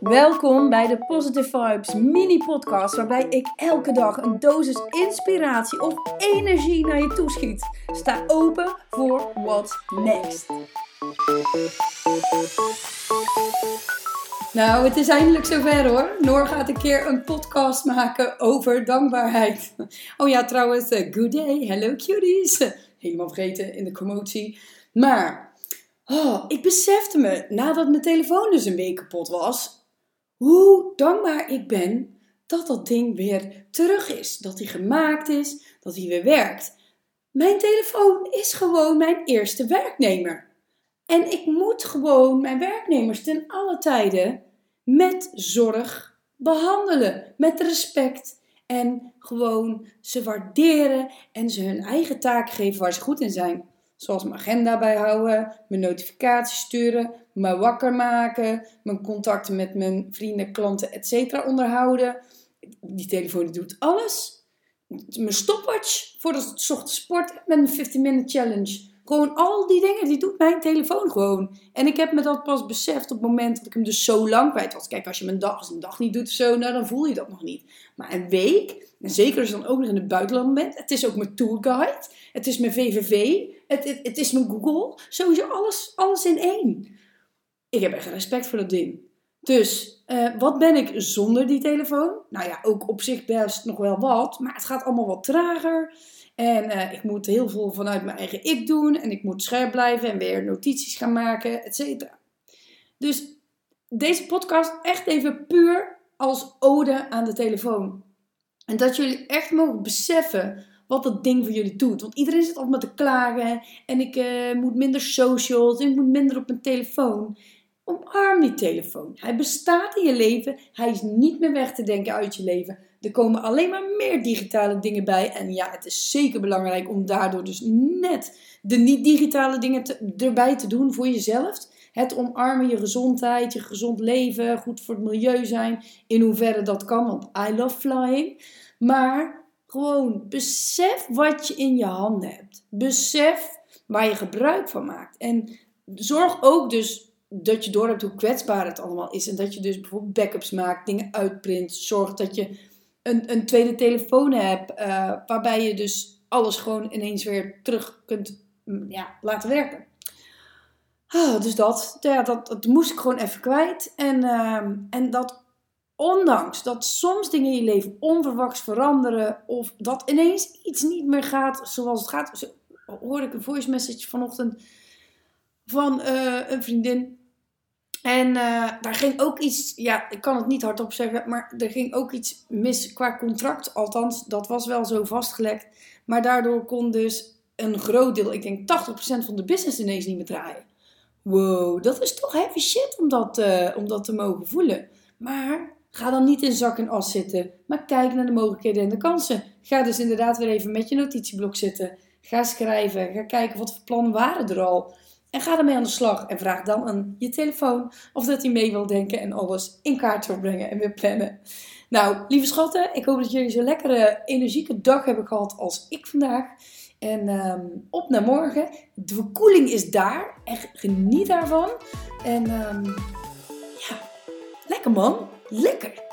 Welkom bij de Positive Vibes mini podcast waarbij ik elke dag een dosis inspiratie of energie naar je toeschiet. Sta open voor what's next. Nou, het is eindelijk zover hoor. Noor gaat een keer een podcast maken over dankbaarheid. Oh ja, trouwens, uh, good day, hello cuties. Helemaal vergeten in de commotie. Maar, oh, ik besefte me, nadat mijn telefoon dus een week kapot was, hoe dankbaar ik ben dat dat ding weer terug is. Dat hij gemaakt is, dat hij weer werkt. Mijn telefoon is gewoon mijn eerste werknemer. En ik moet gewoon mijn werknemers ten alle tijden met zorg behandelen. Met respect. En gewoon ze waarderen en ze hun eigen taak geven waar ze goed in zijn. Zoals mijn agenda bijhouden, mijn notificaties sturen, me wakker maken, mijn contacten met mijn vrienden, klanten, etc. onderhouden. Die telefoon doet alles. Mijn stopwatch voordat ik ochtends sport met een 15 minute challenge. Gewoon al die dingen, die doet mijn telefoon gewoon. En ik heb me dat pas beseft op het moment dat ik hem dus zo lang kwijt was. Kijk, als je mijn dag, dag niet doet of zo, nou, dan voel je dat nog niet. Maar een week, en zeker als je dan ook nog in het buitenland bent. Het is ook mijn tourguide. Het is mijn VVV. Het, het, het is mijn Google. Sowieso alles, alles in één. Ik heb echt respect voor dat ding. Dus, uh, wat ben ik zonder die telefoon? Nou ja, ook op zich best nog wel wat. Maar het gaat allemaal wat trager. En uh, ik moet heel veel vanuit mijn eigen ik doen. En ik moet scherp blijven en weer notities gaan maken, et cetera. Dus deze podcast echt even puur als ode aan de telefoon. En dat jullie echt mogen beseffen wat dat ding voor jullie doet. Want iedereen zit altijd met te klagen. En ik uh, moet minder socials. En ik moet minder op mijn telefoon. Omarm die telefoon. Hij bestaat in je leven. Hij is niet meer weg te denken uit je leven. Er komen alleen maar meer digitale dingen bij. En ja, het is zeker belangrijk om daardoor dus net de niet-digitale dingen erbij te doen voor jezelf. Het omarmen, je gezondheid, je gezond leven, goed voor het milieu zijn. In hoeverre dat kan, want I love flying. Maar gewoon besef wat je in je handen hebt. Besef waar je gebruik van maakt. En zorg ook dus dat je door hebt hoe kwetsbaar het allemaal is. En dat je dus bijvoorbeeld backups maakt, dingen uitprint. Zorg dat je een, een tweede telefoon hebt, uh, waarbij je dus alles gewoon ineens weer terug kunt mm, ja, laten werken. Ah, dus dat, ja, dat, dat moest ik gewoon even kwijt. En, uh, en dat ondanks dat soms dingen in je leven onverwachts veranderen, of dat ineens iets niet meer gaat zoals het gaat. Zo hoorde ik een voice message vanochtend van uh, een vriendin. En uh, daar ging ook iets, ja, ik kan het niet hardop zeggen, maar er ging ook iets mis qua contract. Althans, dat was wel zo vastgelegd. Maar daardoor kon dus een groot deel, ik denk 80% van de business ineens niet meer draaien. Wow, dat is toch heavy shit om dat, uh, om dat te mogen voelen. Maar ga dan niet in zak en as zitten, maar kijk naar de mogelijkheden en de kansen. Ga dus inderdaad weer even met je notitieblok zitten. Ga schrijven, ga kijken wat voor plannen waren er al. En ga ermee aan de slag en vraag dan aan je telefoon of dat hij mee wil denken en alles in kaart wil brengen en weer plannen. Nou, lieve schatten, ik hoop dat jullie zo'n lekkere, energieke dag hebben gehad als ik vandaag. En um, op naar morgen. De verkoeling is daar. Echt geniet daarvan. En um, ja, lekker man. Lekker.